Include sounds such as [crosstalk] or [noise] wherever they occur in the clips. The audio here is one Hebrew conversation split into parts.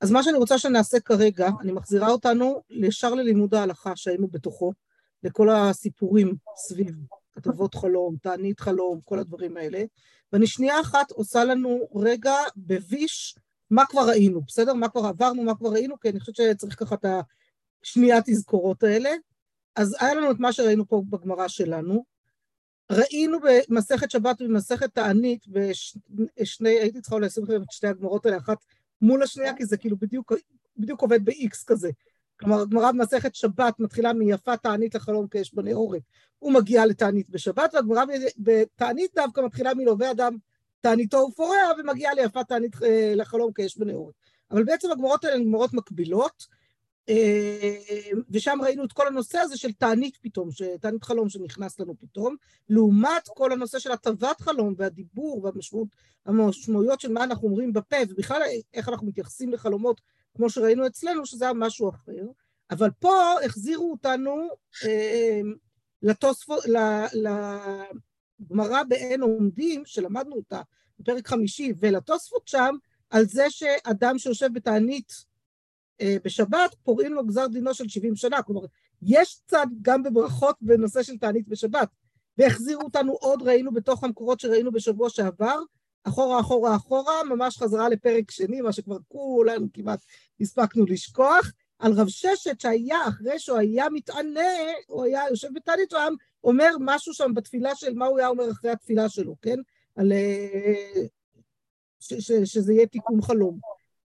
אז מה שאני רוצה שנעשה כרגע, אני מחזירה אותנו ישר ללימוד ההלכה שהיינו בתוכו, לכל הסיפורים סביב כתבות חלום, תענית חלום, כל הדברים האלה, ואני שנייה אחת עושה לנו רגע בביש מה כבר ראינו, בסדר? מה כבר עברנו, מה כבר ראינו, כי אני חושבת שצריך ככה את השנייה תזכורות האלה. אז היה לנו את מה שראינו פה בגמרא שלנו. ראינו במסכת שבת ובמסכת תענית, בשני, הייתי צריכה לשים לכם את שתי הגמרות האלה, אחת מול השנייה, כי זה כאילו בדיוק, בדיוק עובד ב-X כזה. כלומר, הגמרא במסכת שבת מתחילה מיפה תענית לחלום כאש בני עורק, הוא מגיע לתענית בשבת, והגמרא בתענית דווקא מתחילה מלווה אדם תעניתו ופורע, ומגיעה ליפה תענית אה, לחלום כאש בני. אבל בעצם הגמרות האלה הן גמרות מקבילות, ושם ראינו את כל הנושא הזה של תענית פתאום, תענית חלום שנכנס לנו פתאום, לעומת כל הנושא של הטבת חלום והדיבור והמשמעויות של מה אנחנו אומרים בפה, ובכלל איך אנחנו מתייחסים לחלומות כמו שראינו אצלנו, שזה היה משהו אחר. אבל פה החזירו אותנו אה, לתוספות, לגמרא בעין עומדים, שלמדנו אותה בפרק חמישי, ולתוספות שם, על זה שאדם שיושב בתענית אה, בשבת, פורעים לו גזר דינו של 70 שנה. כלומר, יש צד גם בברכות בנושא של תענית בשבת. והחזירו אותנו עוד, ראינו בתוך המקורות שראינו בשבוע שעבר, אחורה, אחורה, אחורה, ממש חזרה לפרק שני, מה שכבר כולנו כמעט הספקנו לשכוח, על רב ששת שהיה, אחרי שהוא היה מתענה, הוא היה יושב בתענית, היה אומר משהו שם בתפילה של מה הוא היה אומר אחרי התפילה שלו, כן? על... אה, ש, ש, שזה יהיה תיקון חלום.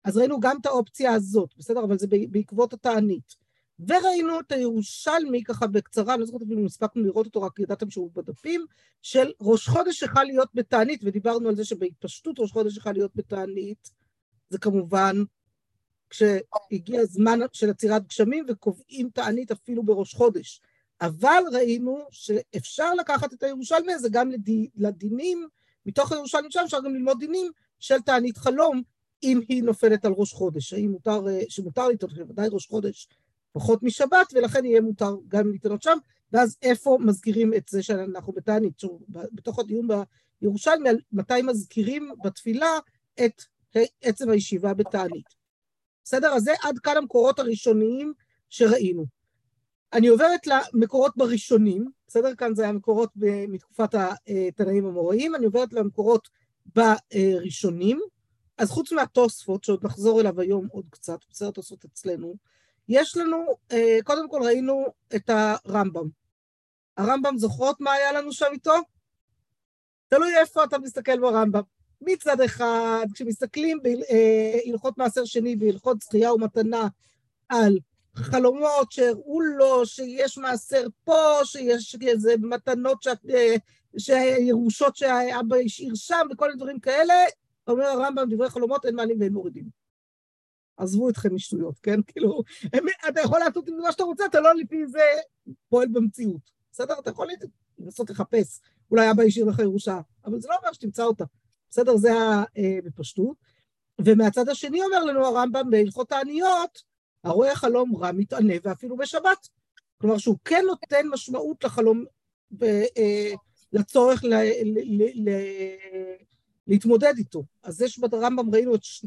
אז ראינו גם את האופציה הזאת, בסדר? אבל זה בעקבות התענית. וראינו את הירושלמי ככה בקצרה, אני לא זוכרת אם הספקנו לראות אותו, רק ידעתם שהוא בדפים, של ראש חודש יכול להיות בתענית, ודיברנו על זה שבהתפשטות ראש חודש יכול להיות בתענית, זה כמובן כשהגיע הזמן של עצירת גשמים וקובעים תענית אפילו בראש חודש. אבל ראינו שאפשר לקחת את הירושלמי הזה גם לדינים, מתוך הירושלמי שם אפשר גם ללמוד דינים של תענית חלום, אם היא נופלת על ראש חודש, האם מותר, אה, שמותר לטעון, ודאי ראש חודש פחות משבת, ולכן יהיה מותר גם לטענות שם, ואז איפה מזכירים את זה שאנחנו בתענית, בתוך הדיון בירושלמי, מתי מזכירים בתפילה את עצם הישיבה בתענית. בסדר? אז זה עד כאן המקורות הראשוניים שראינו. אני עוברת למקורות בראשונים, בסדר? כאן זה המקורות מתקופת התנאים המוראים, אני עוברת למקורות בראשונים. אז חוץ מהתוספות, שעוד נחזור אליו היום עוד קצת, בסדר תוספות אצלנו, יש לנו, אה, קודם כל ראינו את הרמב"ם. הרמב"ם, זוכרות מה היה לנו שם איתו? תלוי איפה אתה מסתכל ברמב"ם. מצד אחד, כשמסתכלים בהלכות מעשר שני, בהלכות זכייה ומתנה, על חלומות שהראו לו שיש מעשר פה, שיש איזה מתנות, ש... אה, שירושות שאבא השאיר שם, וכל מיני דברים כאלה, אומר הרמב"ם, דברי חלומות, אין מעלים ואין מורידים. עזבו אתכם משטויות, כן? כאילו, הם, אתה יכול לעשות עם מה שאתה רוצה, אתה לא לפי זה פועל במציאות. בסדר? אתה יכול לנסות לחפש, אולי אבא השאיר לך ירושה, אבל זה לא אומר שתמצא אותה. בסדר? זה היה בפשטות. ומהצד השני אומר לנו הרמב"ם בהלכות העניות, הרואה חלום רע מתענה ואפילו בשבת. כלומר שהוא כן נותן משמעות לחלום, לצורך ל, ל, ל, ל, להתמודד איתו. אז יש ברמב"ם ראינו את, ש,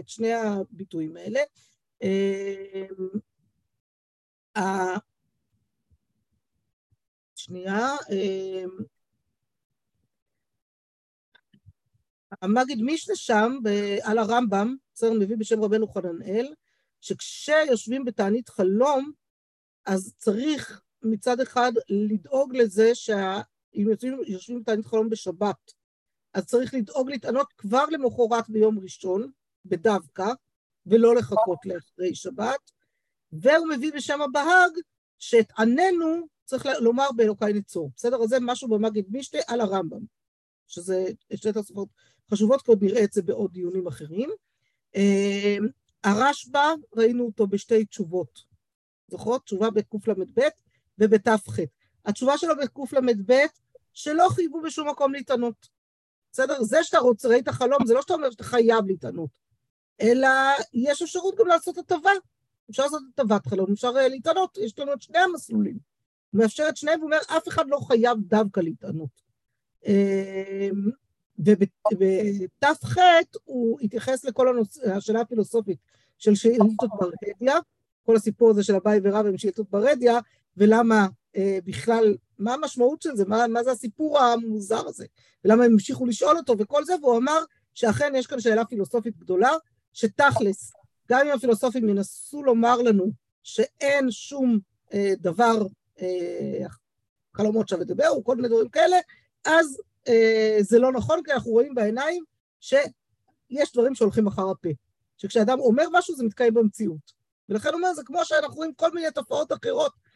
את שני הביטויים האלה. שנייה, המגיד מישנה שם, על הרמב"ם, בסדר, מביא בשם רבנו חננאל, שכשיושבים בתענית חלום, אז צריך מצד אחד לדאוג לזה שאם יושבים בתענית חלום בשבת, אז צריך לדאוג להתענות כבר למחרת ביום ראשון, בדווקא, ולא לחכות לאחרי שבת, והוא מביא בשם הבהג, שאת עננו צריך לומר באלוקי נצור. בסדר? אז זה משהו במגיד מישנה על הרמב"ם, שזה שתי תוספות חשובות, כי עוד נראה את זה בעוד דיונים אחרים. אמ, הרשב"א, ראינו אותו בשתי תשובות. זוכרות? תשובה בקל"ב ובת"ח. התשובה שלו בקל"ב, שלא חייבו בשום מקום להתענות. בסדר? זה שאתה רוצה, ראית חלום, זה לא שאתה אומר שאתה חייב להתענות, אלא יש אפשרות גם לעשות הטבה. אפשר לעשות הטבת חלום, אפשר אה, להתענות, יש לנו את שני המסלולים. הוא מאפשר את שניהם, הוא אומר, אף אחד לא חייב דווקא להתענות. אמ, ובת"ח הוא התייחס לכל הנושא, השאלה הפילוסופית של שאילתות ברדיה, כל הסיפור הזה של אביי ורב עם שאילתות ברדיה, ולמה בכלל, מה המשמעות של זה, מה, מה זה הסיפור המוזר הזה, ולמה הם המשיכו לשאול אותו וכל זה, והוא אמר שאכן יש כאן שאלה פילוסופית גדולה, שתכלס, גם אם הפילוסופים ינסו לומר לנו שאין שום אה, דבר, אה, חלומות שווה דבר, או כל מיני דברים כאלה, אז אה, זה לא נכון, כי אנחנו רואים בעיניים שיש דברים שהולכים אחר הפה. שכשאדם אומר משהו זה מתקיים במציאות. ולכן הוא אומר, זה כמו שאנחנו רואים כל מיני תופעות אחרות אה,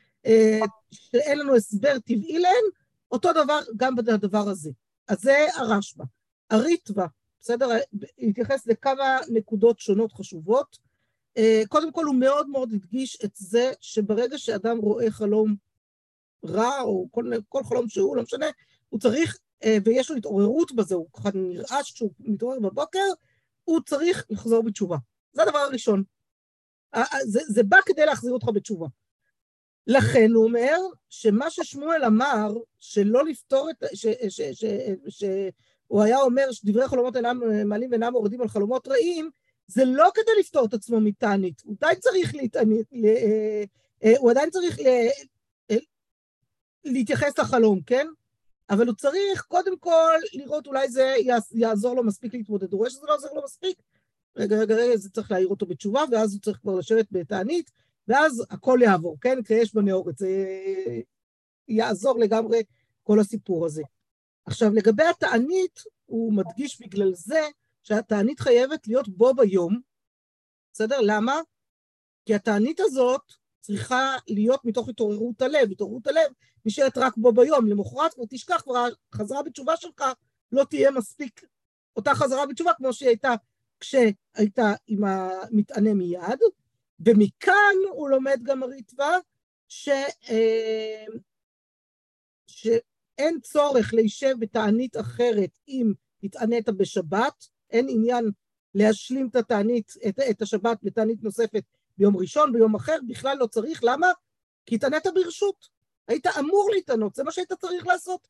שאין לנו הסבר טבעי להן, אותו דבר גם בדבר הזה. אז זה הרשב"א. הריטב"א, בסדר? התייחס לכמה נקודות שונות חשובות. אה, קודם כל הוא מאוד מאוד הדגיש את זה שברגע שאדם רואה חלום רע, או כל, כל חלום שהוא, לא משנה, הוא צריך, אה, ויש לו התעוררות בזה, הוא ככה נרעש כשהוא מתעורר בבוקר, הוא צריך לחזור בתשובה. זה הדבר הראשון. זה, זה בא כדי להחזיר אותך בתשובה. לכן הוא אומר שמה ששמואל אמר, שלא לפתור את... שהוא היה אומר שדברי חלומות אינם מעלים ואינם מורדים על חלומות רעים, זה לא כדי לפתור את עצמו מתענית, הוא עדיין צריך להתענית, אה, אה, הוא עדיין צריך אה, להתייחס לחלום, כן? אבל הוא צריך קודם כל לראות אולי זה יעזור לו מספיק להתמודד. הוא רואה שזה לא עוזר לו מספיק, רגע, רגע, רגע, זה צריך להעיר אותו בתשובה, ואז הוא צריך כבר לשבת בתענית, ואז הכל יעבור, כן? כי יש בנאורת, זה יעזור לגמרי כל הסיפור הזה. עכשיו, לגבי התענית, הוא מדגיש בגלל זה שהתענית חייבת להיות בו ביום, בסדר? למה? כי התענית הזאת צריכה להיות מתוך התעוררות הלב. התעוררות הלב נשארת רק בו ביום. למחרת כבר תשכח, כבר החזרה בתשובה שלך לא תהיה מספיק אותה חזרה בתשובה כמו שהיא הייתה כשהייתה עם המטענה מיד. ומכאן הוא לומד גם הריטב"א ש... אה, שאין צורך להישב בתענית אחרת אם התענית בשבת, אין עניין להשלים את התענית, את, את השבת בתענית נוספת ביום ראשון, ביום אחר, בכלל לא צריך, למה? כי התענית ברשות, היית אמור להתענות, זה מה שהיית צריך לעשות.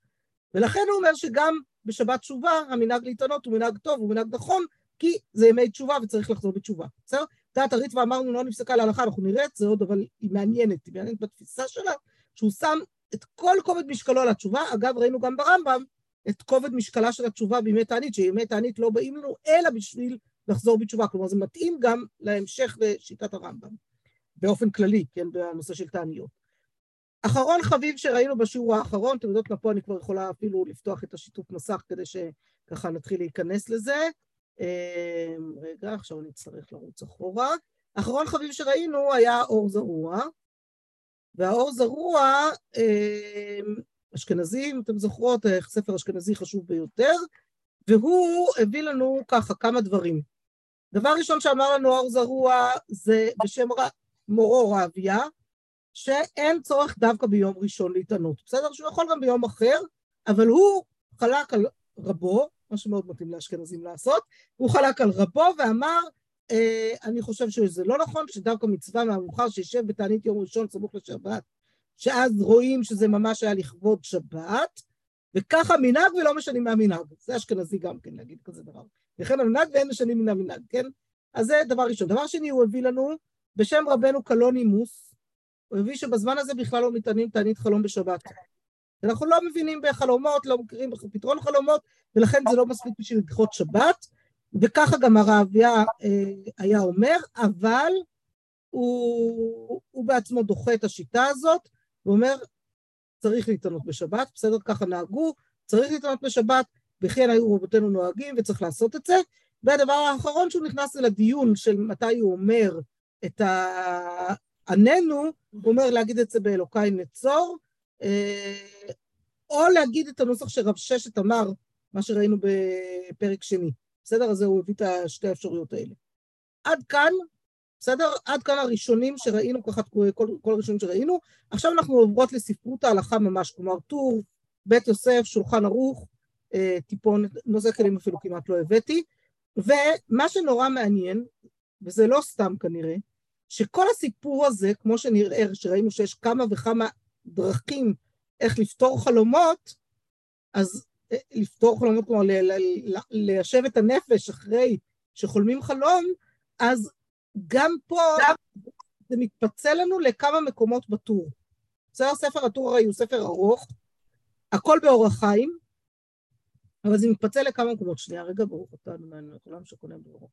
ולכן הוא אומר שגם בשבת תשובה המנהג להתענות הוא מנהג טוב, הוא מנהג נכון, כי זה ימי תשובה וצריך לחזור בתשובה, בסדר? דעת הריטווה אמרנו לא נפסקה להלכה, אנחנו נראה את זה עוד, אבל היא מעניינת, היא מעניינת בתפיסה שלה, שהוא שם את כל כובד משקלו על התשובה, אגב ראינו גם ברמב"ם את כובד משקלה של התשובה בימי תענית, שימי תענית לא באים לנו אלא בשביל לחזור בתשובה, כלומר זה מתאים גם להמשך לשיטת הרמב"ם, באופן כללי, כן, בנושא של תעניות. אחרון חביב שראינו בשיעור האחרון, אתם יודעות מה פה אני כבר יכולה אפילו לפתוח את השיתוף מסך כדי שככה נתחיל להיכנס לזה. אמ, רגע, עכשיו אני אצטרך לרוץ אחורה. אחרון חביב שראינו היה אור זרוע, והאור זרוע, אמ, אשכנזי, אם אתם זוכרות, אה, ספר אשכנזי חשוב ביותר, והוא הביא לנו ככה כמה דברים. דבר ראשון שאמר לנו אור זרוע זה בשם מורו רביה, שאין צורך דווקא ביום ראשון להתענות. בסדר? שהוא יכול גם ביום אחר, אבל הוא חלק על רבו, מה שמאוד מתאים לאשכנזים לעשות, הוא חלק על רבו ואמר, אה, אני חושב שזה לא נכון, שדווקא מצווה מהמאוחר שישב בתענית יום ראשון סמוך לשבת, שאז רואים שזה ממש היה לכבוד שבת, וככה מנהג ולא משנים מהמנהג. זה אשכנזי גם כן להגיד כזה דבר. וכן המנהג ואין משנים מן המנהג, כן? אז זה דבר ראשון. דבר שני, הוא הביא לנו, בשם רבנו קלון נימוס, הוא הביא שבזמן הזה בכלל לא מתענים תענית חלום בשבת. אנחנו לא מבינים בחלומות, לא מכירים בפתרון חלומות, ולכן זה לא מספיק בשביל לדחות שבת, וככה גם הרעביה אה, היה אומר, אבל הוא, הוא בעצמו דוחה את השיטה הזאת, ואומר, צריך להתענות בשבת, בסדר, ככה נהגו, צריך להתענות בשבת, וכן היו רבותינו נוהגים וצריך לעשות את זה. והדבר האחרון שהוא נכנס אל הדיון של מתי הוא אומר את העננו, הוא אומר להגיד את זה באלוקיי נצור, או להגיד את הנוסח שרב ששת אמר, מה שראינו בפרק שני. בסדר? אז הוא הביא את השתי האפשרויות האלה. עד כאן, בסדר? עד כאן הראשונים שראינו, ככה כל, כל הראשונים שראינו. עכשיו אנחנו עוברות לספרות ההלכה ממש, כלומר טור, בית יוסף, שולחן ערוך, אה, טיפון, נושא כלים אפילו כמעט לא הבאתי. ומה שנורא מעניין, וזה לא סתם כנראה, שכל הסיפור הזה, כמו שנראה, שראינו שיש כמה וכמה דרכים איך לפתור חלומות, אז אה, לפתור חלומות, כלומר ליישב את הנפש אחרי שחולמים חלום, אז גם פה זה מתפצל לנו לכמה מקומות בטור. בסדר, ספר הטור הרי הוא ספר ארוך, הכל באורח חיים, אבל זה מתפצל לכמה מקומות. שנייה, רגע, ברוך אתה אדוני, כולם שקונה ברוך.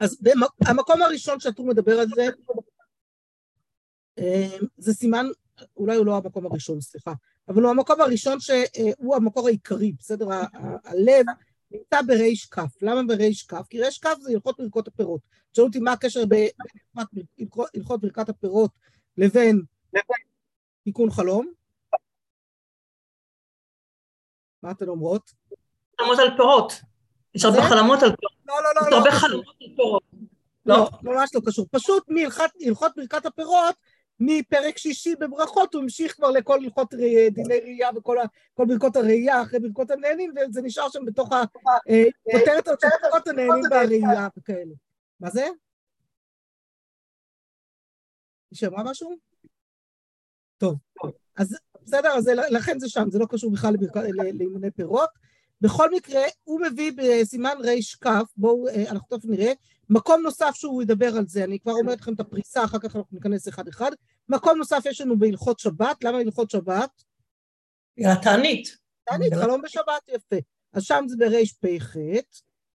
אז המקום הראשון שהטור מדבר על זה, זה סימן, אולי הוא לא המקום הראשון, סליחה, אבל הוא המקום הראשון שהוא המקור העיקרי, בסדר? הלב נמצא בריש כף. למה בריש כף? כי ריש כף זה הלכות ברכות הפירות. תשאלו אותי מה הקשר בהלכות ברכת הפירות לבין תיקון חלום? מה אתן אומרות? חלומות על פירות. יש הרבה חלומות על פירות. לא, לא, לא. יש הרבה חלומות על פירות. לא, ממש לא קשור. פשוט מהלכות ברכת הפירות מפרק שישי בברכות הוא המשיך כבר לכל הלכות דיני ראייה וכל ברכות הראייה אחרי ברכות הנהנים וזה נשאר שם בתוך הכותרת הזאת של ברכות הנהנים והראייה וכאלה. מה זה? היא שמעה משהו? טוב, אז בסדר, אז לכן זה שם, זה לא קשור בכלל לאימוני פירות. בכל מקרה, הוא מביא בסימן רי"כ, בואו, אנחנו תכף נראה, מקום נוסף שהוא ידבר על זה, אני כבר אומרת לכם את הפריסה, אחר כך אנחנו ניכנס אחד-אחד. מקום נוסף יש לנו בהלכות שבת, למה הלכות שבת? התענית. תענית, חלום בשבת, יפה. אז שם זה ברפ"ח,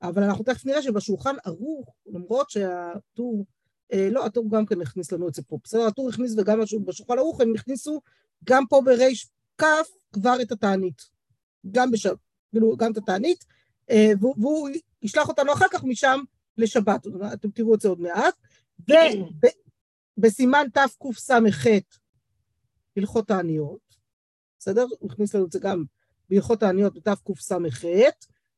אבל אנחנו תכף נראה שבשולחן ערוך, למרות שהטור, אה, לא, הטור גם כן הכניס לנו את זה פה, בסדר, הטור הכניס וגם בשולחן ערוך הם הכניסו גם פה ברפ"כ כבר את התענית. גם בשבת, כאילו, גם את התענית, אה, והוא ישלח אותנו אחר כך משם לשבת, אתם תראו את זה עוד מעט. ובסימן תקס"ח, הלכות העניות, בסדר? הוא הכניס לנו את זה גם בהלכות העניות בתקס"ח,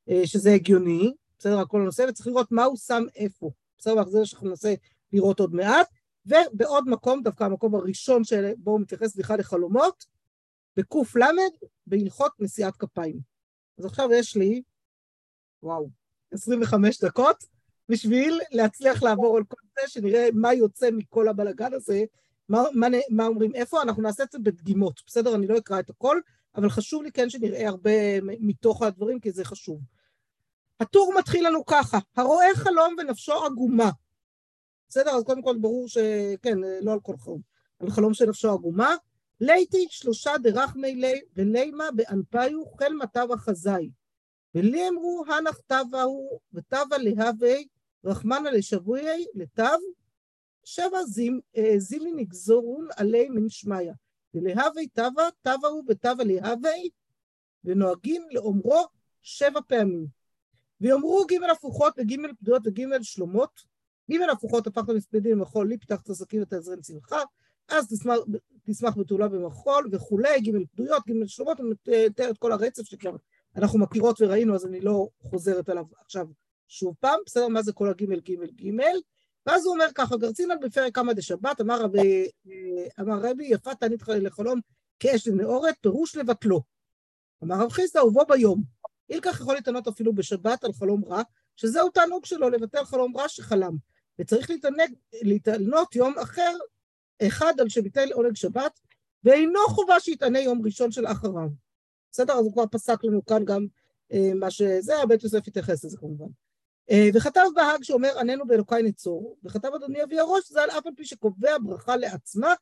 אה, שזה הגיוני, בסדר? הכל הנושא, וצריך לראות מה הוא שם איפה. בסדר? זה שאנחנו ננסה לראות עוד מעט. ובעוד מקום, דווקא המקום הראשון שבו הוא מתייחס, סליחה, לחלומות, בק"ל, בהלכות נשיאת כפיים. אז עכשיו יש לי, וואו, 25 דקות, בשביל להצליח לעבור על כל זה, שנראה מה יוצא מכל הבלגן הזה, מה, מה, מה אומרים איפה, אנחנו נעשה את זה בדגימות, בסדר? אני לא אקרא את הכל, אבל חשוב לי כן שנראה הרבה מתוך הדברים, כי זה חשוב. הטור מתחיל לנו ככה, הרואה חלום ונפשו עגומה. בסדר? אז קודם כל ברור שכן, לא על כל חלום, על חלום שנפשו עגומה. ליתי שלושה דרחמי לי ולימה באנפיו חל מטב החזאי. ולי אמרו הנח תבה הוא ותבה להווה רחמנא לשבויי לתו שבע זימי נגזורון עלי מן שמיא. ולהווה תבה, תבה הוא ותבה להווה, ונוהגים לאומרו שבע פעמים. ויאמרו ג' הפוכות וג' פדויות וג' שלומות, ג' הפוכות הפכת מספדים במחול, לי השקים ואת העזרן צמחה, אז תשמח, תשמח בתולה במחול וכולי, ג' פדויות, ג' שלומות, הוא מתאר את כל הרצף שכבר אנחנו מכירות וראינו, אז אני לא חוזרת עליו עכשיו שוב פעם, בסדר, מה זה כל הגימל גימל גימל? ואז הוא אומר ככה, גרצינן בפרק כמה דשבת, אמר רבי, אמר רבי, יפה תענית לחלום כאש לנאורת, פירוש לבטלו. אמר רב חיסדא, ובו ביום. אילקח יכול להתענות אפילו בשבת על חלום רע, שזהו תענוג שלו לבטל חלום רע שחלם. וצריך להתענג, להתענות יום אחר, אחד על שביטל עונג שבת, ואינו חובה שיתענה יום ראשון של אחריו. בסדר? אז הוא כבר פסק לנו כאן גם אה, מה שזה, הבית יוסף יתייחס לזה כמובן. אה, וכתב בהאג שאומר עננו באלוקיי נצור, וכתב אדוני אבי הראש, זה על אף על פי שקובע ברכה לעצמה,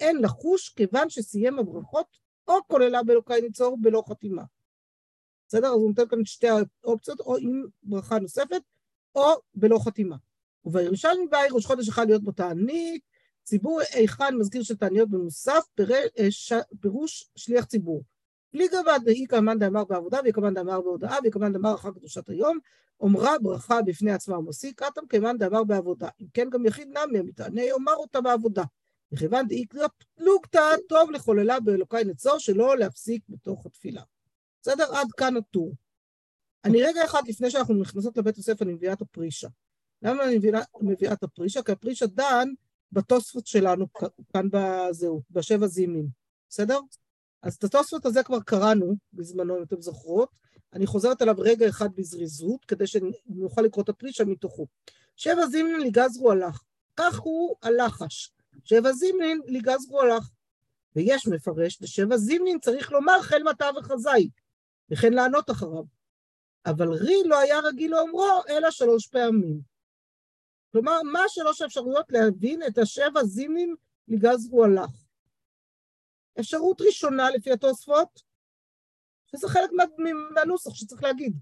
אין לחוש כיוון שסיים הברכות, או כוללה באלוקיי נצור בלא חתימה. בסדר? אז הוא נותן כאן שתי האופציות, או עם ברכה נוספת, או בלא חתימה. ובירושלמי באי ראש חודש אחד להיות בתענית, ציבור היכן מזכיר של תעניות במוסף, אה, פירוש שליח ציבור. בלי גבד דאי כמאן דאמר בעבודה, וכמאן דאמר בהודעה, וכמאן דאמר אחר קדושת היום, אומרה ברכה בפני עצמה ומוסי, קטם כמאן דאמר בעבודה. אם כן גם יחיד נמי המתענה, אומר אותה בעבודה. וכיוון דאי פלוגתא טוב לחוללה באלוקי נצור, שלא להפסיק בתוך התפילה. בסדר? עד כאן הטור. אני רגע אחד לפני שאנחנו נכנסות לבית הספר, אני מביאה את הפרישה. למה אני מביאה, מביאה את הפרישה? כי הפרישה דן בתוספות שלנו כאן בזהו, בשבע זימים. בסדר? אז את התוספות הזה כבר קראנו בזמנו, אם אתם זוכרות. אני חוזרת עליו רגע אחד בזריזות, כדי שנוכל לקרוא את הפרישה מתוכו. שבע זימנין לגזרו הלך, כך הוא הלחש. שבע זימנין לגזרו הלך. ויש מפרש, לשבע זימנין צריך לומר חל מטה וחזאי, וכן לענות אחריו. אבל רי לא היה רגיל לאומרו, אלא שלוש פעמים. כלומר, מה שלוש האפשרויות להבין את השבע זימים לגז והוא הלך? אפשרות ראשונה לפי התוספות, שזה חלק מה, מהנוסח שצריך להגיד.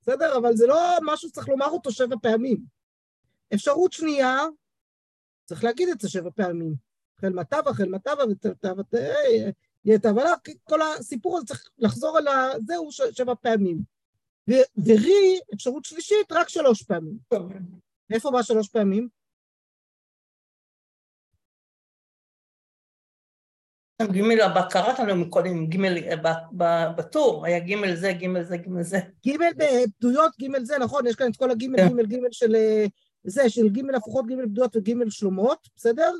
בסדר? אבל זה לא משהו שצריך לומר אותו שבע פעמים. אפשרות שנייה, צריך להגיד את זה שבע פעמים. החל מטבע, החל מטבע, ותבלה, כל הסיפור הזה צריך לחזור אל זהו שבע פעמים. ורי, אפשרות שלישית, רק שלוש פעמים. איפה בא שלוש פעמים? גימל, קראת לנו מקודם, גימל בטור, היה גימל זה, גימל זה, גימל זה. גימל בבדויות, גימל זה, נכון, יש כאן את כל הגימל, כן. גימל, גימל של זה, של גימל הפוכות, גימל בדויות וגימל שלומות, בסדר?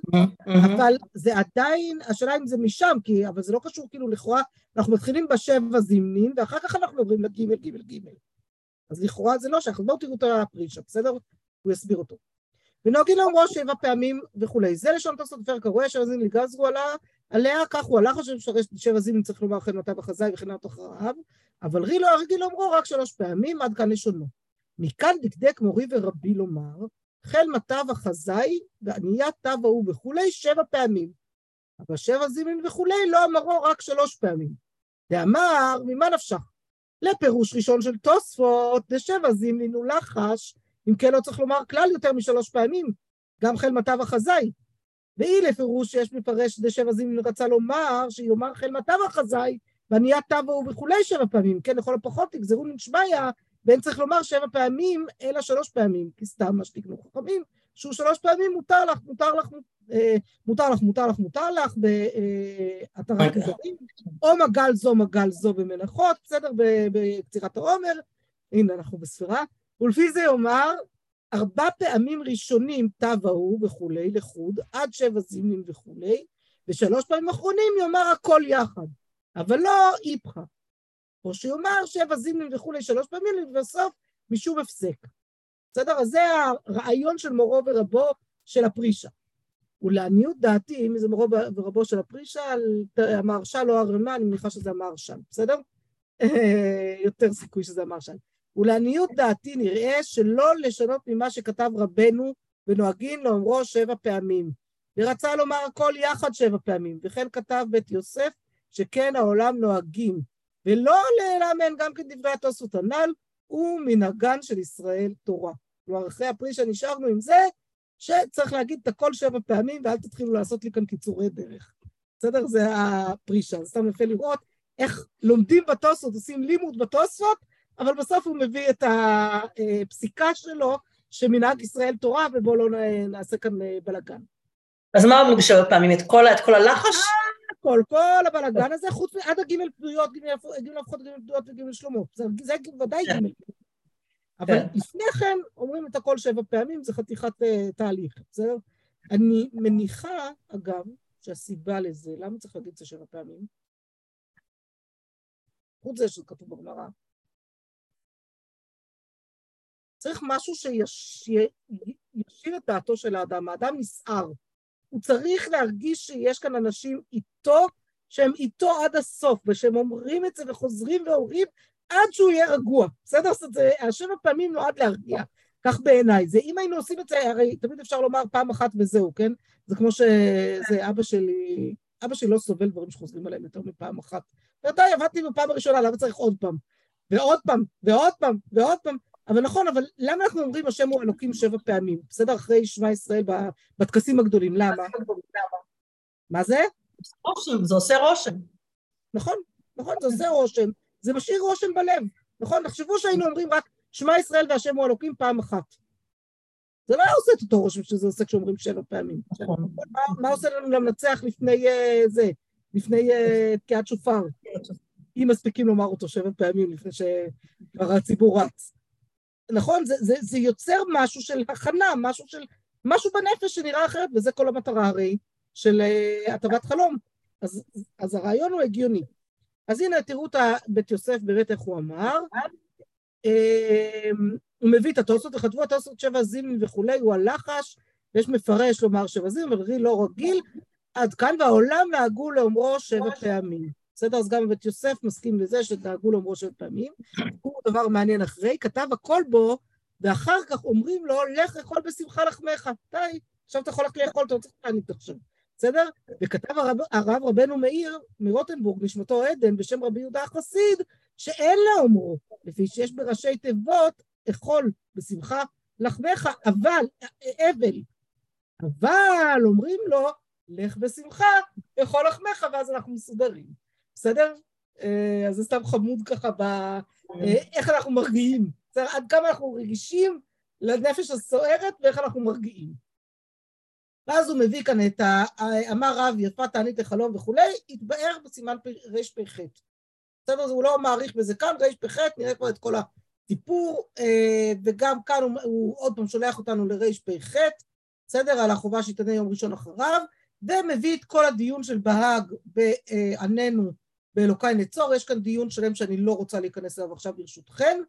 אבל זה עדיין, השאלה אם זה משם, כי, אבל זה לא קשור כאילו לכאורה, אנחנו מתחילים בשבע זימנים, ואחר כך אנחנו עוברים לגימל, גימל, גימל. אז לכאורה זה לא שייך, אז בואו תראו את הפרישה, בסדר? הוא יסביר אותו. ונוהגים לאומרו שבע פעמים וכולי. זה לשון תוספות בפרק הרואה, שבע זימנים לגזרו עלה, עליה, כך הוא הלך, חושב שבע זימנים צריך לומר בחזאי וכן הלאה אחריו, אבל רי לא הרגיל רק שלוש פעמים, עד כאן לשונו. מכאן דקדק מורי ורבי לומר, חל מטב החזאי ועניית תו ההוא וכולי שבע פעמים. אבל שבע זימין וכולי לא אמרו רק שלוש פעמים. ואמר, ממה נפשך? לפירוש ראשון של תוספות, דשבע זימין לחש, אם כן לא צריך לומר כלל יותר משלוש פעמים, גם חל מטב החזאי. ואי לפירוש שיש מפרש דשבע זימין רצה לומר, שיאמר חל מטב החזאי, ועניית תו ההוא וכולי שבע פעמים, כן, לכל הפחות תגזרו נשבעיה ואין צריך לומר שבע פעמים, אלא שלוש פעמים, כי סתם מה שתקנו חכמים, שהוא שלוש פעמים מותר לך, מותר לך, אה, מותר לך, מותר לך, מותר לך, בהתרת נדרים, או מגל זו, מגל זו במנחות, בסדר? בקצירת העומר, הנה אנחנו בספירה, ולפי זה יאמר, ארבע פעמים ראשונים תו ההוא וכולי, לחוד, עד שבע זימים וכולי, ושלוש פעמים אחרונים יאמר הכל יחד, אבל לא איפכא. או שיאמר שבע זימנים וכולי שלוש פעמים, ובסוף משום הפסק. בסדר? אז זה הרעיון של מורו ורבו של הפרישה. ולעניות דעתי, אם זה מורו ורבו של הפרישה, המהרש"ל או הרמ"א, אני מניחה שזה המהרש"ל, בסדר? [laughs] יותר סיכוי שזה המהרש"ל. ולעניות דעתי נראה שלא לשנות ממה שכתב רבנו ונוהגים לאומרו שבע פעמים. ורצה לומר הכל יחד שבע פעמים, וכן כתב בית יוסף שכן העולם נוהגים. ולא לאמן גם כן דברי התוספות הנ"ל, הוא מנהגן של ישראל תורה. כלומר, אחרי הפרישה נשארנו עם זה, שצריך להגיד את הכל שבע פעמים, ואל תתחילו לעשות לי כאן קיצורי דרך. בסדר? זה הפרישה. סתם יפה לראות איך לומדים בתוספות, עושים לימוד בתוספות, אבל בסוף הוא מביא את הפסיקה שלו, שמנהג ישראל תורה, ובואו לא נעשה כאן בלאגן. אז מה אמרנו בשבע פעמים? את כל, את כל הלחש? הכל, כל הבלאגן הזה, חוץ עד הגימל פנויות, גימל הפכות, גימל פנויות וגימל שלומות. זה ודאי כן. גימל. אבל כן. לפני כן אומרים את הכל שבע פעמים, זה חתיכת אה, תהליך, בסדר? אני מניחה, אגב, שהסיבה לזה, למה צריך להגיד את זה שבע פעמים? חוץ זה שזה כתוב בגמרא. צריך משהו שישאיר את דעתו של האדם. האדם נסער. הוא צריך להרגיש שיש כאן אנשים איתו, שהם איתו עד הסוף, ושהם אומרים את זה וחוזרים ואומרים עד שהוא יהיה רגוע. בסדר? אומרת, השבע פעמים נועד להרגיע. כך בעיניי. זה אם היינו עושים את זה, הרי תמיד אפשר לומר פעם אחת וזהו, כן? זה כמו שזה אבא שלי, אבא שלי לא סובל דברים שחוזרים עליהם יותר מפעם אחת. ואתה עבדתי בפעם הראשונה, למה צריך עוד פעם? ועוד פעם, ועוד פעם, ועוד פעם. אבל נכון, אבל למה אנחנו אומרים השם הוא אלוקים שבע פעמים? בסדר? אחרי שמע ישראל בטקסים הגדולים, למה? מה זה? רושם, זה עושה רושם. נכון, נכון, זה עושה רושם. זה משאיר רושם בלב. נכון? תחשבו שהיינו אומרים רק שמע ישראל והשם הוא אלוקים פעם אחת. זה לא היה עושה את אותו רושם שזה עושה כשאומרים שבע פעמים. נכון. מה עושה לנו למנצח לפני אה, זה? לפני אה, תקיעת שופר? אם מספיקים לומר אותו שבע פעמים לפני שכבר הציבור רץ. נכון? זה, זה, זה יוצר משהו של הכנה, משהו של... משהו בנפש שנראה אחרת, וזה כל המטרה הרי של uh, הטבת חלום. אז, אז הרעיון הוא הגיוני. אז הנה, תראו את בית יוסף באמת איך הוא אמר. Uh, הוא מביא את התוספות, וכתבו התוספות שבע זימים וכולי, הוא הלחש, ויש מפרש לומר שבע זימים, אבל לא רגיל, עד כאן, והעולם נהגו לאומרו שבע פעמים. בסדר? אז גם בית יוסף מסכים לזה שדאגו לו ראש פעמים. הוא דבר מעניין אחרי, כתב הכל בו, ואחר כך אומרים לו, לך לאכול בשמחה לחמך. די, עכשיו אתה יכול ללכת לאכול, אתה לא צריך להניק עכשיו. בסדר? וכתב הרב, הרב רבנו מאיר מרוטנבורג, נשמתו עדן, בשם רבי יהודה החסיד, שאין לאומרו, לפי שיש בראשי תיבות, אכול בשמחה לחמך, אבל, אבל, אבל אומרים לו, לך בשמחה, אכול לחמך, ואז אנחנו מסודרים. בסדר? אה, אז זה סתם חמוד ככה ב... אה, איך אנחנו מרגיעים. בסדר? עד כמה אנחנו רגישים לנפש הסוערת ואיך אנחנו מרגיעים. ואז הוא מביא כאן את ה... אמר רב יפה תענית לחלום וכולי, התבאר בסימן רפ"ח. בסדר? הוא לא מעריך בזה כאן, רפ"ח, נראה כבר את כל הסיפור, אה, וגם כאן הוא, הוא עוד פעם שולח אותנו לרפ"ח, בסדר? על החובה שיתענה יום ראשון אחריו, ומביא את כל הדיון של בהאג בעננו באלוקיי נצור, יש כאן דיון שלם שאני לא רוצה להיכנס אליו עכשיו ברשותכם,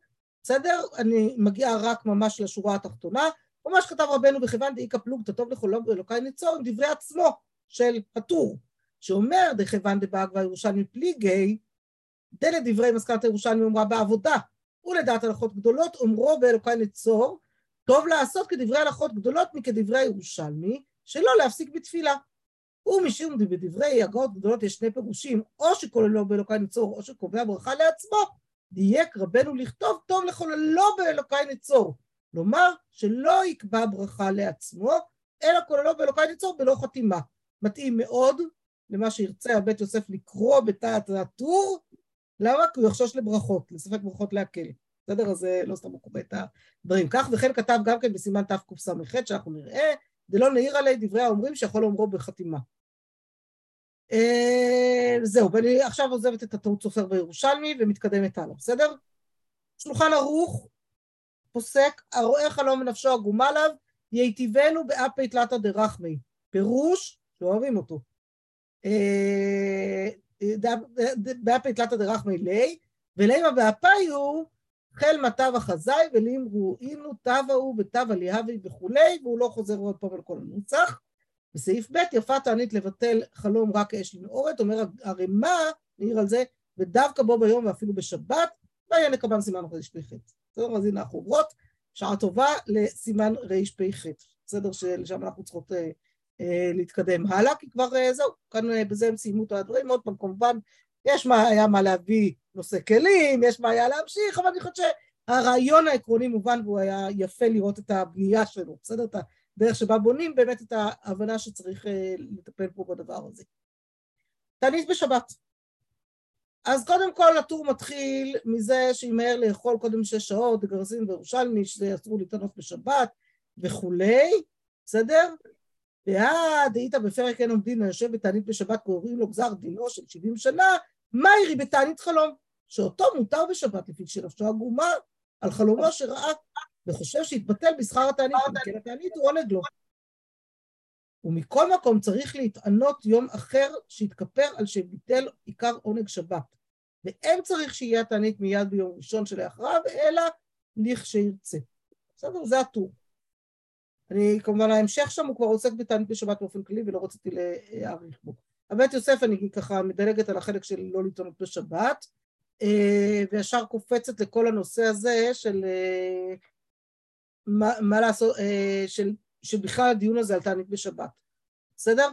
בסדר? אני מגיעה רק ממש לשורה התחתונה, ומה שכתב רבנו בכיוון דאיכא פלוגתא טוב לכולם באלוקיי נצור עם דברי עצמו של הטור, שאומר דכיוון דבאג והירושלמי פליגי, דלדברי מסקנת הירושלמי אומרה בעבודה, ולדעת הלכות גדולות אומרו באלוקיי נצור, טוב לעשות כדברי הלכות גדולות מכדברי הירושלמי, שלא להפסיק בתפילה. ומשום בדברי הגאות גדולות יש שני פירושים, או שכוללו באלוקיי נצור, או שקובע ברכה לעצמו, דייק רבנו לכתוב טוב לחוללו באלוקיי נצור. כלומר, שלא יקבע ברכה לעצמו, אלא כוללו באלוקיי נצור בלא חתימה. מתאים מאוד למה שירצה הבית יוסף לקרוא בתת הטור, למה? כי הוא יחשוש לברכות, לספק ברכות להקל. בסדר? אז לא סתם הוא קורא את הדברים. כך וכן כתב גם כן בסימן תקס"ח, שאנחנו נראה, דלא נעיר עלי דברי האומרים שיכול לאומרו בחתימה. אה, זהו, ואני עכשיו עוזבת את הטעות סופר בירושלמי ומתקדמת הלאה, בסדר? שולחן ערוך פוסק, הרואה חלום ונפשו עגומה עליו, ייטיבנו באפי תלתא דרחמי. פירוש, שאוהבים אותו. אה, באפי תלתא דרחמי ליה, ולימה באפיו חל מטב החזאי ולימרו אינו טבע הוא וטבע ליהבי וכולי, והוא לא חוזר עוד פעם על כל הנוסח. בסעיף ב' יפה תענית לבטל חלום רק אש לנעורת, אומר הרמ"א, נעיר על זה, ודווקא בו ביום ואפילו בשבת, והיה נקבן סימן רפ"ח. בסדר? אז הנה החוברות, שעה טובה לסימן רפ"ח. בסדר? שלשם אנחנו צריכות אה, אה, להתקדם הלאה, כי כבר אה, זהו, כאן אה, בזה הם סיימו את הדברים. עוד פעם, כמובן, יש מה היה מה להביא נושא כלים, יש מה היה להמשיך, אבל אני חושבת שהרעיון העקרוני מובן והוא היה יפה לראות את הבנייה שלו, בסדר? את הדרך שבה בונים באמת את ההבנה שצריך אה, לטפל פה בדבר הזה. תענית בשבת. אז קודם כל הטור מתחיל מזה שימהר לאכול קודם שש שעות, גרזין וירושלמי, שזה אסור להתענות בשבת וכולי, בסדר? ועד היית בפרק אין עומדין היושב בתענית בשבת קוראים לו גזר דינו של שבעים שנה, מהירי בתענית חלום, שאותו מותר בשבת לפי שנפשו עגומה על חלומו שראה וחושב שהתבטל בשכר התענית, כי התענית הוא עונג לו. ומכל מקום צריך להתענות יום אחר שיתכפר על שביטל עיקר עונג שבת. ואין צריך שיהיה התענית מיד ביום ראשון שלאחריו, אלא לכשירצה. בסדר? זה הטור. אני, כמובן, ההמשך שם הוא כבר עוסק בתענית בשבת באופן כללי ולא רציתי להאריך בו. הבית יוסף אני ככה מדלגת על החלק של לא להתענות בשבת, אה, וישר קופצת לכל הנושא הזה של אה, מה, מה לעשות, אה, של, שבכלל הדיון הזה על תענית בשבת, בסדר?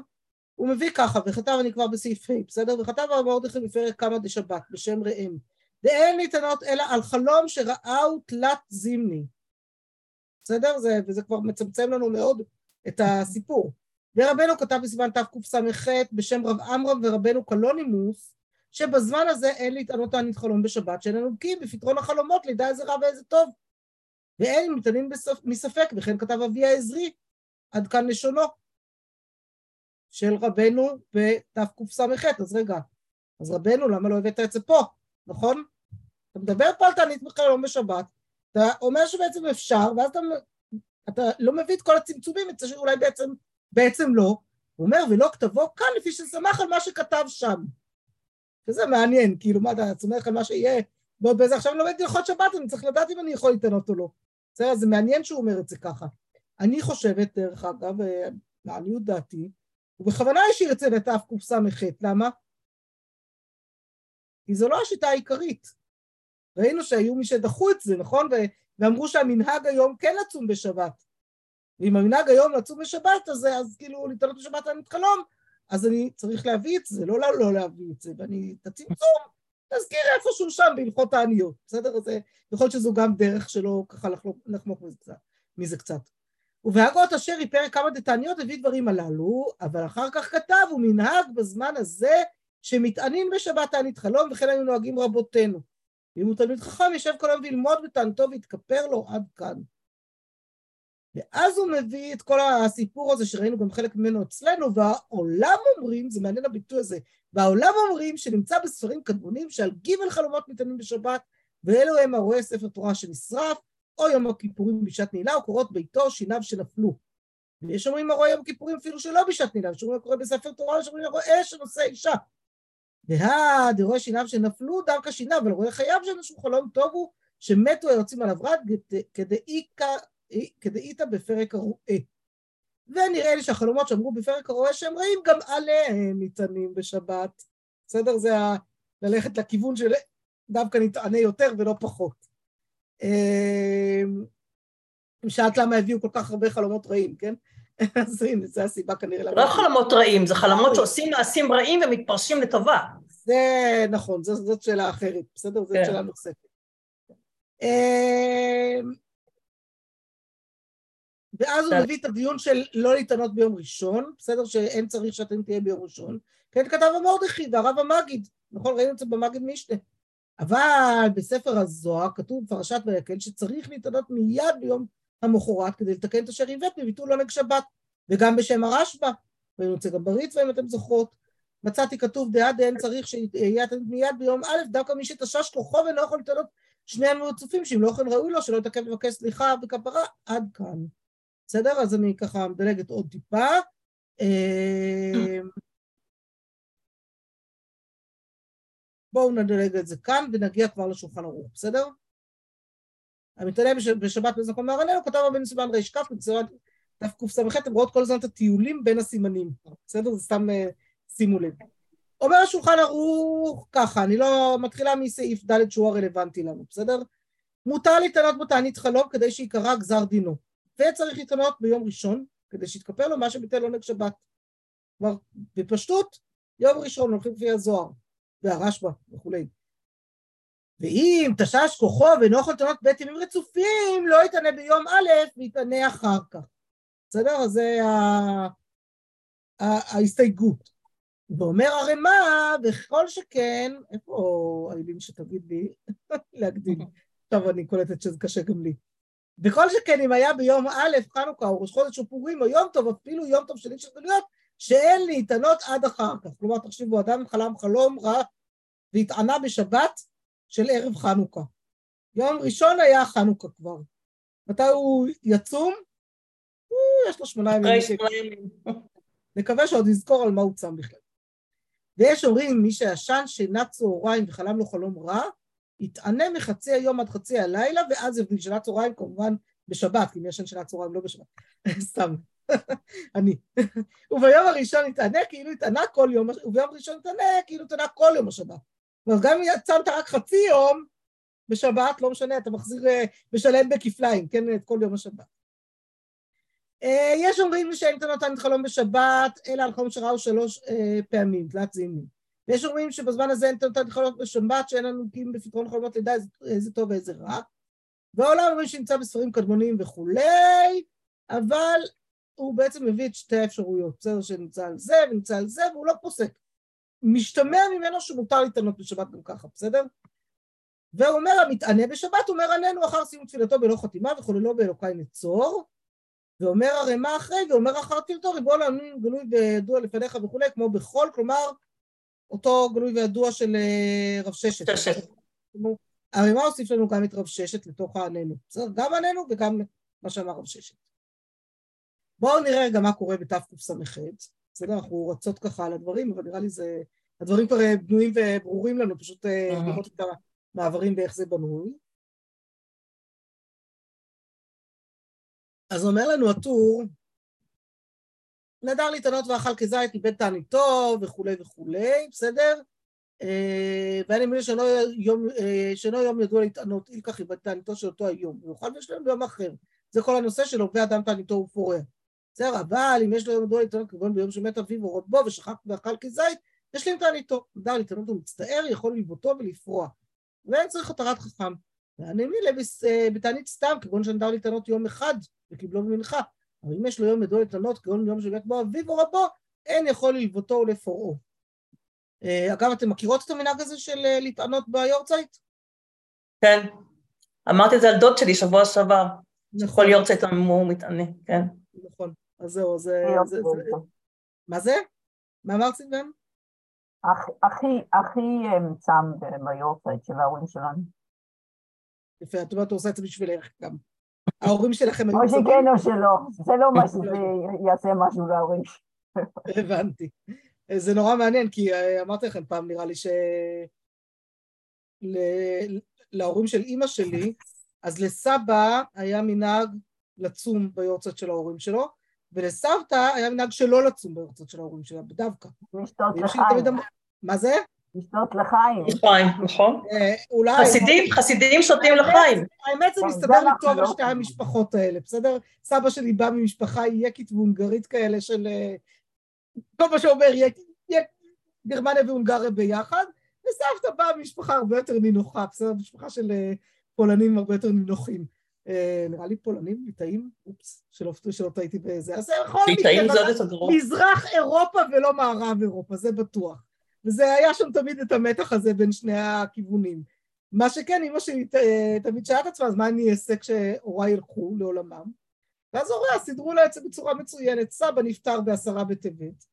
הוא מביא ככה, וכתב אני כבר בסעיף ה', בסדר? וכתב על מרדכי בפרק כמה דשבת, בשם ראם. ואין ניתנות אלא על חלום שראהו תלת זימני. בסדר? זה, וזה כבר מצמצם לנו מאוד את הסיפור. ורבנו כתב בסימן תקס"ח בשם רב עמרם ורבנו קלונימוס, שבזמן הזה אין להתענות תענית חלום בשבת, שאיננו בקיאים בפתרון החלומות, לידע איזה רע ואיזה טוב. ואין מתענים מספק, וכן כתב אבי העזרי, עד כאן לשונו, של רבנו בתקס"ח. אז רגע, אז רבנו, למה לא הבאת את זה פה, נכון? אתה מדבר פה על תענית חלום בשבת, אתה אומר שבעצם אפשר, ואז אתה, אתה לא מביא את כל הצמצומים, את שאולי בעצם, בעצם לא. הוא אומר, ולא כתבו כאן לפי שסמך על מה שכתב שם. וזה מעניין, כאילו, מה אתה סומך על מה שיהיה ועוד באיזה, עכשיו אני לומד הלכות שבת, אני צריך לדעת אם אני יכול להתענות או לא. בסדר, זה מעניין שהוא אומר את זה ככה. אני חושבת, דרך אגב, אה, לעניות דעתי, הוא בכוונה השאיר את זה לתקס"ח, למה? כי זו לא השיטה העיקרית. ראינו שהיו מי שדחו את זה, נכון? ואמרו שהמנהג היום כן לצום בשבת. ואם המנהג היום לצום בשבת, אז, אז כאילו להתעלות בשבת על חלום, אז אני צריך להביא את זה, לא לא, לא להביא את זה, ואני תצים צום, תזכיר איפשהו שם בהלכות העניות, בסדר? אז יכול להיות שזו גם דרך שלא ככה לחמוק מזה קצת. מזה קצת. ובהגות אשר יפרק כמה דתעניות הביא דברים הללו, אבל אחר כך כתב, הוא מנהג בזמן הזה שמתענים בשבת תענית חלום, וכן היו נוהגים רבותינו. ואם הוא תלמיד חכם, יושב כל היום ללמוד בתענתו ויתכפר לו עד כאן. ואז הוא מביא את כל הסיפור הזה שראינו גם חלק ממנו אצלנו, והעולם אומרים, זה מעניין הביטוי הזה, והעולם אומרים שנמצא בספרים קדמונים שעל גיבל חלומות ניתנים בשבת, ואלו הם הרואה ספר תורה שנשרף, או יום הכיפורים בשעת נעילה, או קורות ביתו שיניו שנפלו. ויש אומרים הרואה יום הכיפורים אפילו שלא בשעת נעילה, יש אומרים הקורא בספר תורה, יש אומרים הרואה שנושא אישה. והא דרואה שיניו שנפלו דווקא שיניו, אבל רואה חייו שנשו חלום טוב הוא, שמתו היוצאים עליו רד כדאיתא בפרק הרואה. ונראה לי שהחלומות שאמרו בפרק הרואה שהם רעים, גם עליהם ניתנים בשבת. בסדר? זה ה... ללכת לכיוון של דווקא נתענה יותר ולא פחות. אמ, שאלת למה הביאו כל כך הרבה חלומות רעים, כן? [laughs] אז הנה, זו הסיבה כנראה. לא חלומות רעים, זה חלומות שעושים מעשים רעים ומתפרשים לטובה. זה נכון, זאת שאלה אחרת, בסדר? זאת כן. שאלה נוספת. אמ, ואז הוא מביא את הדיון של לא להתענות ביום ראשון, בסדר? שאין צריך שאתם תהיה ביום ראשון. כן כתב המורדכי והרב המגיד, נכון? ראינו את זה במגיד משנה. אבל בספר הזוהר כתוב בפרשת ויקל שצריך להתענות מיד ביום המחרת כדי לתקן את אשר עיוות בביטול עונג שבת, וגם בשם הרשב"א, ואני רוצה גם בריצווה אם אתם זוכרות. מצאתי כתוב דעה דהן צריך שיהיה מיד ביום א', דווקא מי שתשש כוחו ואינו יכול להתענות שני ימים רצופים, שאם לא כן ראוי לו, שלא יתעכב לבקש סליחה וכפרה, עד כאן. בסדר? אז אני ככה מדלגת עוד טיפה. אה, בואו נדלג את זה כאן ונגיע כבר לשולחן ערוך, בסדר? המתעלה בשבת בזמן מהרננו, כתב רבי סימן ריש כ' בגזירת תקס"ח, אתם רואות כל הזמן את הטיולים בין הסימנים, בסדר? זה סתם uh, שימו לב. אומר השולחן ערוך ככה, אני לא מתחילה מסעיף ד' שהוא הרלוונטי לנו, בסדר? מותר להתענות בתענית חלום כדי שיקרא גזר דינו, וצריך להתענות ביום ראשון כדי שיתכפר לו מה שביטל עונג שבת. כלומר, בפשטות, יום ראשון הולכים לפי הזוהר. והרשב"א וכולי. ואם תשש כוחו ואינו יכול לטענות בית ימים רצופים, לא יתענה ביום א' ויתענה אחר כך. בסדר? אז זה ההסתייגות. ואומר הרמ"א, וכל שכן, איפה האלים שתגיד לי [laughs] להקדים? עכשיו אני קולטת שזה קשה גם לי. וכל שכן אם היה ביום א', חנוכה, או ראש חודש או פורים, או יום טוב, אפילו יום טוב של איש הגלויות, שאין להתענות עד אחר כך. כלומר, תחשבו, אדם חלם חלום רע והתענה בשבת של ערב חנוכה. יום ראשון היה חנוכה כבר. מתי הוא יצום? יש לו שמונה ימים. נקווה שעוד יזכור על מה הוא צם בכלל. ויש אומרים, מי שישן שינה צהריים וחלם לו חלום רע, יתענה מחצי היום עד חצי הלילה, ואז יבדיל שינה צהריים כמובן בשבת, כי מי ישן שינה צהריים לא בשבת. [laughs] סתם. [laughs] אני. [laughs] וביום הראשון יתענה כאילו יתענה כל יום, וביום הראשון יתענה כאילו יתענה כל יום השבת. כלומר, גם אם צמת רק חצי יום בשבת, לא משנה, אתה מחזיר, אה, משלם בכפליים, כן, את כל יום השבת. אה, יש אומרים שאין נתן את חלום בשבת, אלא על חלום שראו שלוש אה, פעמים, תלת זימנים. ויש אומרים שבזמן הזה אין נתן חלום בשבת, שאין לנו קים בפתרון חלומות לידה, איזה טוב ואיזה רע. והעולם אומרים שנמצא בספרים קדמוניים וכולי, אבל הוא בעצם מביא את שתי האפשרויות, בסדר שנמצא על זה ונמצא על זה, והוא לא פוסק. משתמע ממנו שמותר להתענות בשבת גם ככה, בסדר? והוא אומר המתענה בשבת, אומר עננו אחר סיום תפילתו בלא חתימה וחוללו באלוקיי נצור, ואומר הרמ"א אחרי, ואומר אחר תפילתו ריבון העמים גלוי וידוע לפניך וכולי, כמו בכל, כלומר, אותו גלוי וידוע של אה, רב ששת. הרמ"א הוסיף לנו גם את רב ששת לתוך העננו, בסדר? גם עננו וגם מה שאמר רב ששת. בואו נראה רגע מה קורה בתקס"ח. בסדר, אנחנו רצות ככה על הדברים, אבל נראה לי זה... הדברים כבר אה, בנויים וברורים לנו, פשוט אה, לראות את המעברים ואיך זה בנוי. אז אומר לנו הטור, נדר להתענות ואכל כזית, איבד תעניתו וכולי וכולי, בסדר? ואני מבין שאינו יום, יום ידוע להתענות, אילקח היא בתעניתו של אותו היום, הוא יוכל ויש להם ביום אחר. זה כל הנושא של הווה אדם תעניתו ופורע. בסדר, אבל אם יש לו יום ידוע להתענות כגון ביום שמת אביו או רודבו ושכח ואכל כזית, יש לי תעניתו. דע להתענות ומצטער, יכול ללבותו ולפרוע. ואין צריך התרת חכם. ואני מבין בתענית סתם, כגון שנדר להתענות יום אחד וקיבלו במנחה. אבל אם יש לו יום ידוע להתענות כגון יום שמת בו אביו או רבו, אין יכול ללבותו ולפורעו. אגב, אתם מכירות את המנהג הזה של להתענות ביורצייט? כן. אמרתי את זה על דוד שלי שבוע שעבר. נכון. כל יורצייט הוא מתענה, כן. נכון. אז זהו, זה... מה זה? מה אמרת סיוון? הכי, הכי צם ביורצייט של ההורים שלנו. יפה, את אומרת, הוא עושה את זה בשבילך גם. ההורים שלכם היו... או שכן או שלא, זה לא [laughs] מה שזה יעשה משהו להורים. הבנתי. זה נורא מעניין, כי אה, אמרתי לכם פעם, נראה לי ש... להורים של אימא שלי, אז לסבא היה מנהג לצום ביורצות של ההורים שלו, ולסבתא היה מנהג שלא לצום ביורצות של ההורים שלה, בדווקא. לשתות לחיים. מה זה? לשתות לחיים. לחיים, נכון. אה, אולי... חסידים, חסידים שותים לחיים. האמת זה מסתדר לי טוב על שתי המשפחות האלה, בסדר? סבא שלי בא ממשפחה יקית והונגרית כאלה של... אה, כל מה שאומר גרמניה והונגריה ביחד, וסבתא באה ממשפחה הרבה יותר נינוחה, בסדר? משפחה של אה, פולנים הרבה יותר נינוחים. נראה לי פולנים, ליטאים, אופס, שלא טעיתי באיזה, אז זה יכול להיות מזרח אירופה ולא מערב אירופה, זה בטוח. וזה היה שם תמיד את המתח הזה בין שני הכיוונים. מה שכן, אמא שלי תמיד שאלה את עצמה, אז מה אני אעשה כשהוריי ילכו לעולמם? ואז הוריה סידרו לה את זה בצורה מצוינת. סבא נפטר בעשרה בטבת,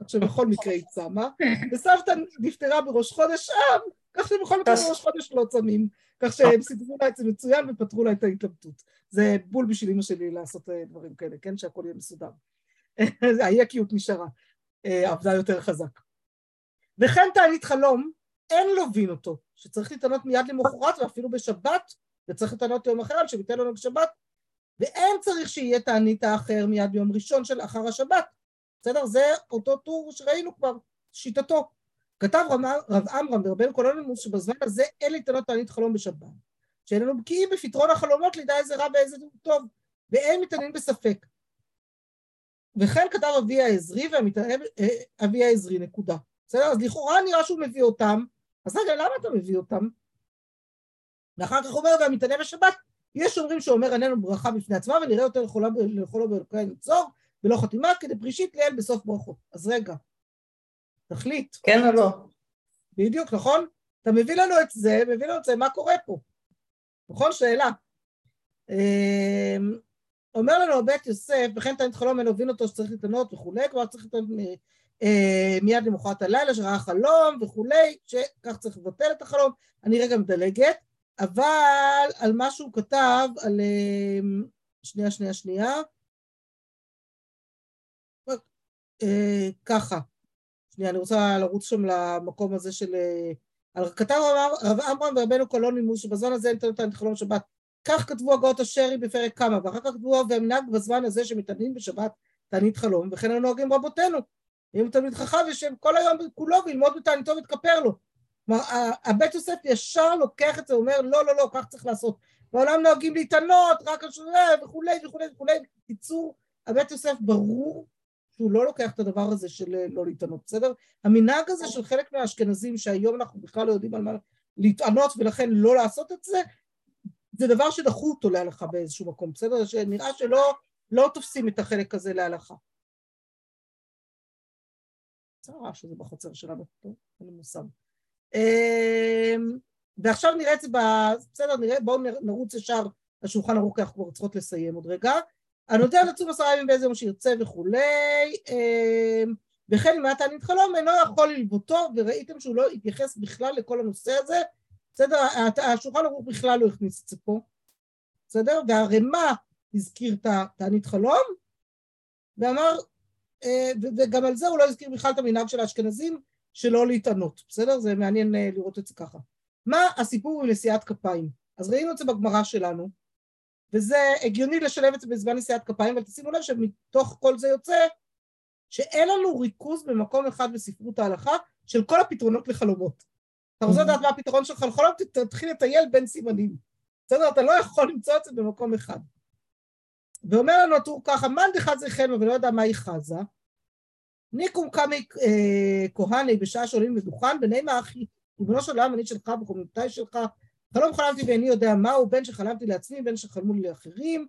כך שבכל מקרה היא צמה, וסבתא נפטרה בראש חודש אב, כך שבכל מקרה בראש חודש לא צמים, כך שהם סידרו לה את זה מצוין ופתרו לה את ההתלבטות. זה בול בשביל אמא שלי לעשות אה, דברים כאלה, כן? שהכל יהיה מסודר. [laughs] האי-הקיות נשארה, אה, עבדה יותר חזק. וכן תענית חלום, אין לו בין אותו, שצריך להתענות מיד למחרת ואפילו בשבת, וצריך להתענות יום אחר על שביטל לנו בשבת, ואין צריך שיהיה תענית האחר מיד ביום ראשון של אחר השבת. בסדר? זה אותו טור שראינו כבר, שיטתו. כתב רב עמרם ברבנו קולונימוס שבזמן הזה אין להתענות תענית חלום בשבת, שאיננו בקיאים בפתרון החלומות לידע איזה רע ואיזה טוב, ואין מתעניינים בספק. וכן כתב אבי העזרי והמתעניין אה, אבי העזרי, נקודה. בסדר? אז לכאורה נראה שהוא מביא אותם, אז רגע, למה אתה מביא אותם? ואחר כך אומר, והמתענה בשבת, יש אומרים שאומר עננו ברכה בפני עצמה, ונראה יותר לכל באלוקי נצור, ולא חתימה, כדי פרישית ליל בסוף ברכות. אז רגע, תחליט. כן או לא? בדיוק, נכון? אתה מביא לנו את זה, מביא לנו את זה, מה קורה פה? נכון? שאלה. אמ, אומר לנו בית יוסף, וכן תענית חלום אין הובין אותו שצריך להתענות וכולי, כבר צריך להתענות אה, מיד למחרת הלילה שראה חלום וכולי, שכך צריך לבטל את החלום, אני רגע מדלגת, אבל על מה שהוא כתב, על... אה, שנייה, שנייה, שנייה. אה, ככה, שנייה, אני רוצה לרוץ שם למקום הזה של... על כתב רב עמרם ורבנו קולונימוס, שבזמן הזה אין תנתן חלום שבת. כך כתבו הגאות השרי בפרק כמה, ואחר כך כתבו והמנהג בזמן הזה שמתעניינים בשבת תענית חלום, וכן הנוהגים רבותינו. אם תלמיד חכם יושב כל היום כולו וילמוד בתעניתו ויתכפר לו. כלומר, הבית יוסף ישר לוקח את זה, אומר לא, לא, לא, כך צריך לעשות. בעולם נוהגים להתענות, רק השונה וכולי וכולי וכולי. בקיצור, הבית יוסף ברור שהוא לא לוקח את הדבר הזה של לא להתענות, בסדר? המנהג הזה של חלק מהאשכנזים, שהיום אנחנו בכלל לא יודעים על מה להתענות ולכן לא לעשות את זה, זה דבר שדחו אותו להלכה באיזשהו מקום, בסדר? שנראה שלא לא תופסים את החלק הזה להלכה. צרה שזה בחוצר שלנו, טוב, אין לי מושג. אמ, ועכשיו נראה את זה, בסדר, נראה, בואו נרוץ ישר לשולחן ערוך, כי אנחנו כבר צריכות לסיים עוד רגע. הנוטה לצום עשרה ימים באיזה יום שירצה וכולי, אמ, וכן אם היה תענית חלום אינו יכול ללבותו, וראיתם שהוא לא התייחס בכלל לכל הנושא הזה, בסדר? השולחן ערוך בכלל לא הכניס את זה פה, בסדר? והרמה הזכיר את התענית חלום, ואמר אה, וגם על זה הוא לא הזכיר בכלל את המנהג של האשכנזים שלא להתענות, בסדר? זה מעניין אה, לראות את זה ככה. מה הסיפור עם נשיאת כפיים? אז ראינו את זה בגמרא שלנו, וזה הגיוני לשלב את זה בזמן נשיאת כפיים, אבל תשימו לב שמתוך כל זה יוצא שאין לנו ריכוז במקום אחד בספרות ההלכה של כל הפתרונות לחלומות. אתה רוצה לדעת מה הפתרון שלך לחלום, תתחיל לטייל בין סימנים. בסדר? אתה לא יכול למצוא את זה במקום אחד. ואומר לנו הטור ככה, מאן דחזה חלמה ולא יודע מה היא חזה, ניקום קמי אה, כהני בשעה שעולים לדוכן, בני אחי, ריבונו של עולם, אני שלך וקומנותי שלך, חלום חלמתי ואיני יודע מהו, בין שחלמתי לעצמי, בין שחלמו לי לאחרים.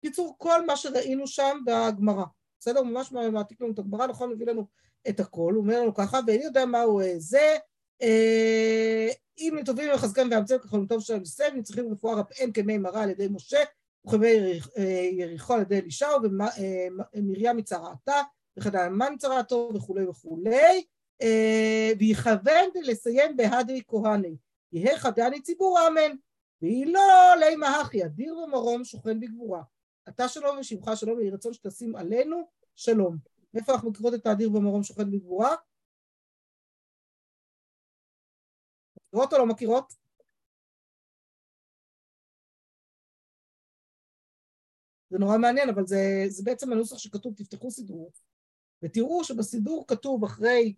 קיצור, כל מה שראינו שם בגמרא. בסדר? ממש מעתיק לנו את הגמרא, נכון? מביא לנו את הכל, הוא אומר לנו ככה, ואיני יודע מהו אה, זה, אה, אם לטובים לחזקם ואמצם כחלומתו של יוסף, אם צריכים רפואה רפאם כמי מראה על ידי משה, וכמי יריחו על ידי אלישעו, ומרים מצרעתה, וחדל מן צרעתו, וכולי וכולי, ויכוון לסיים בהדרי כהני. יהא חדני ציבור אמן. והיא לא לימה הכי, אדיר ומרום שוכן בגבורה. אתה שלום ושמך שלום, ויהי רצון שתשים עלינו שלום. מאיפה אנחנו מכירות את האדיר ומרום שוכן בגבורה? מכירות או לא מכירות? זה נורא מעניין, אבל זה, זה בעצם הנוסח שכתוב, תפתחו סידור, ותראו שבסידור כתוב אחרי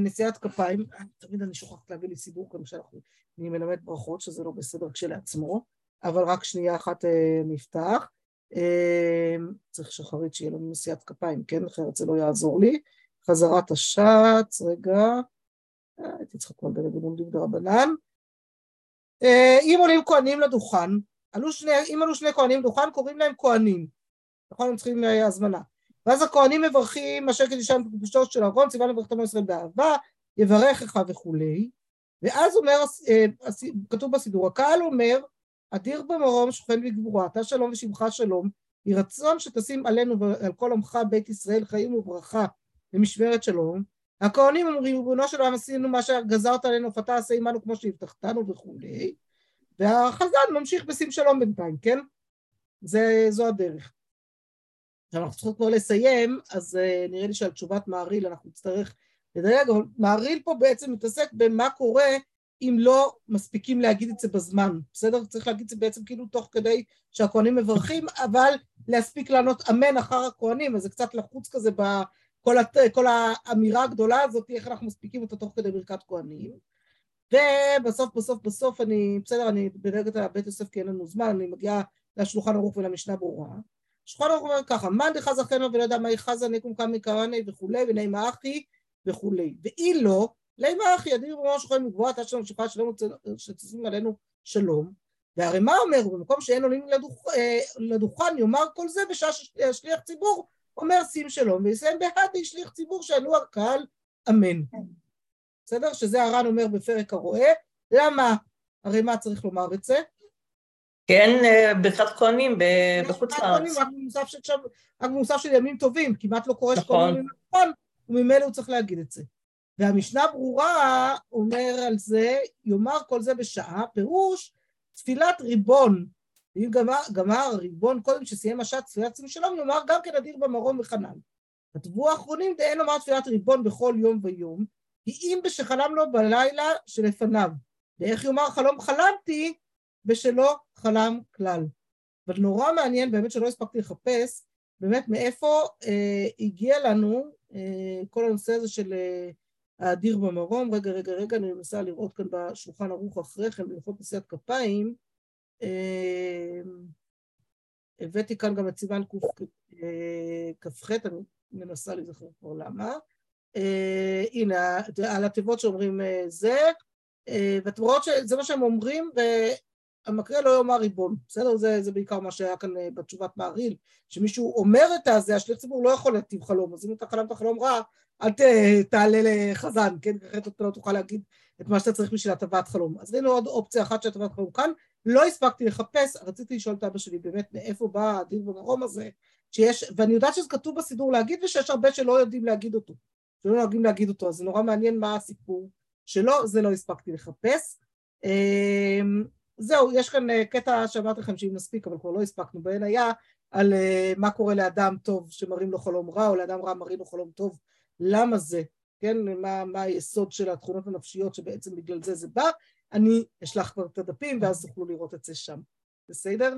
נשיאת כפיים, תמיד אני שוכחת להביא לי סידור כאן כשאנחנו, אני מלמד ברכות, שזה לא בסדר כשלעצמו, אבל רק שנייה אחת אה, נפתח. אה, צריך שחרית שיהיה לנו נשיאת כפיים, כן? אחרת זה לא יעזור לי. חזרת השץ, רגע. אה, הייתי צריכה כבר לדבר בלימודים דרבנן. אה, אם עולים כהנים לדוכן, עלו שני, אם עלו שני כהנים לדוכן, קוראים להם כהנים. נכון? הם צריכים אה, הזמנה. ואז הכהנים מברכים אשר קדישם בקדושתו של אהרון, ציווה עמו ישראל באהבה, יברכך וכולי. ואז אומר, כתוב בסידור, הקהל אומר, אדיר במרום שוכן בגבורה, אתה שלום ושמך שלום, יהי רצון שתשים עלינו ועל כל עמך בית ישראל חיים וברכה ומשמרת שלום, הכהנים אומרים, ריבונו של עולם עשינו מה שגזרת עלינו, ואתה עשה עמנו כמו שהבטחתנו וכולי, והחזן ממשיך בשים שלום בינתיים, כן? זה, זו הדרך. עכשיו אנחנו צריכים כבר לסיים, אז uh, נראה לי שעל תשובת מעריל אנחנו נצטרך לדייק, אבל מעריל פה בעצם מתעסק במה קורה אם לא מספיקים להגיד את זה בזמן, בסדר? צריך להגיד את זה בעצם כאילו תוך כדי שהכהנים מברכים, [laughs] אבל להספיק לענות אמן אחר הכהנים, אז זה קצת לחוץ כזה ב... כל, הת... כל האמירה הגדולה הזאת, איך אנחנו מספיקים אותה תוך כדי ברכת כהנים. ובסוף, בסוף, בסוף אני, בסדר, אני בדרגת הבית יוסף כי אין לנו זמן, אני מגיעה לשולחן ערוך ולמשנה ברורה. שולחן ערוך אומר ככה, מאן דחזה חנא ולא יודע מהי חזה נקום קמי קרני וכולי, ונעימה אחי וכולי. ואי לא, לימה אחי, אדיר במה שוכן מגבוהה, אתה שלום שלך שלום שתשים עלינו שלום. והרי מה אומר, במקום שאין עולים לדוכ... אה, לדוכן, יאמר כל זה בשעה ששליח ציבור אומר שים שלום, ויסיים בהדי שליח ציבור שענו הקהל אמן. בסדר? שזה הר"ן אומר בפרק הרועה. למה? הרי מה צריך לומר את זה? כן, אה, ברכת כהנים בחוץ לארץ. רק במוסף של ימים טובים, כמעט לא קורה שכל מיני נכון, וממילא הוא צריך להגיד את זה. והמשנה ברורה אומר על זה, יאמר כל זה בשעה, פירוש תפילת ריבון ואם גמר, גמר הריבון קודם שסיים השעת תפילת שים שלום, נאמר גם כן אדיר במרום וחנן. כתבו האחרונים דאין לומר תפילת ריבון בכל יום ויום, כי אם בשחלם לו בלילה שלפניו. ואיך יאמר חלום חלמתי, בשלא חלם כלל. אבל נורא מעניין, באמת שלא הספקתי לחפש, באמת מאיפה אה, הגיע לנו אה, כל הנושא הזה של אה, האדיר במרום. רגע, רגע, רגע, אני מנסה לראות כאן בשולחן ערוך אחרי כן, בלכות נשיאת כפיים. אמ, הבאתי כאן גם את סימן כ"ח, אני מנסה להיזכר כבר למה. אה, הנה, על התיבות שאומרים אה, זה, אה, ואתם רואות שזה מה שהם אומרים, והמקריא לא יאמר ריבון, בסדר? זה, זה בעיקר מה שהיה כאן בתשובת מעריל, שמישהו אומר את הזה, השליח ציבור לא יכול להטיב חלום, אז אם אתה חלמת חלום רע, אל תעלה לחזן, כן? אחרת אתה לא תוכל להגיד את מה שאתה צריך בשביל הטבת חלום. אז ראינו עוד אופציה אחת של הטבת חלום כאן, לא הספקתי לחפש, רציתי לשאול את אבא שלי באמת מאיפה בא הדין במרום הזה, שיש, ואני יודעת שזה כתוב בסידור להגיד ושיש הרבה שלא יודעים להגיד אותו, שלא נוהגים להגיד אותו, אז זה נורא מעניין מה הסיפור שלו, זה לא הספקתי לחפש. זהו, יש כאן אה, קטע שאמרתי לכם שאם נספיק, אבל כבר לא הספקנו בעין היה, על אה, מה קורה לאדם טוב שמראים לו חלום רע, או לאדם רע מראים לו חלום טוב, למה זה, כן, מה, מה היסוד של התכונות הנפשיות שבעצם בגלל זה זה בא, אני אשלח כבר את הדפים ואז תוכלו לראות את זה שם. בסדר?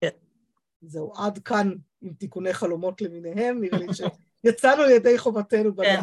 כן. זהו, עד כאן עם תיקוני חלומות למיניהם, נראה לי שיצאנו [laughs] לידי חובתנו. כן.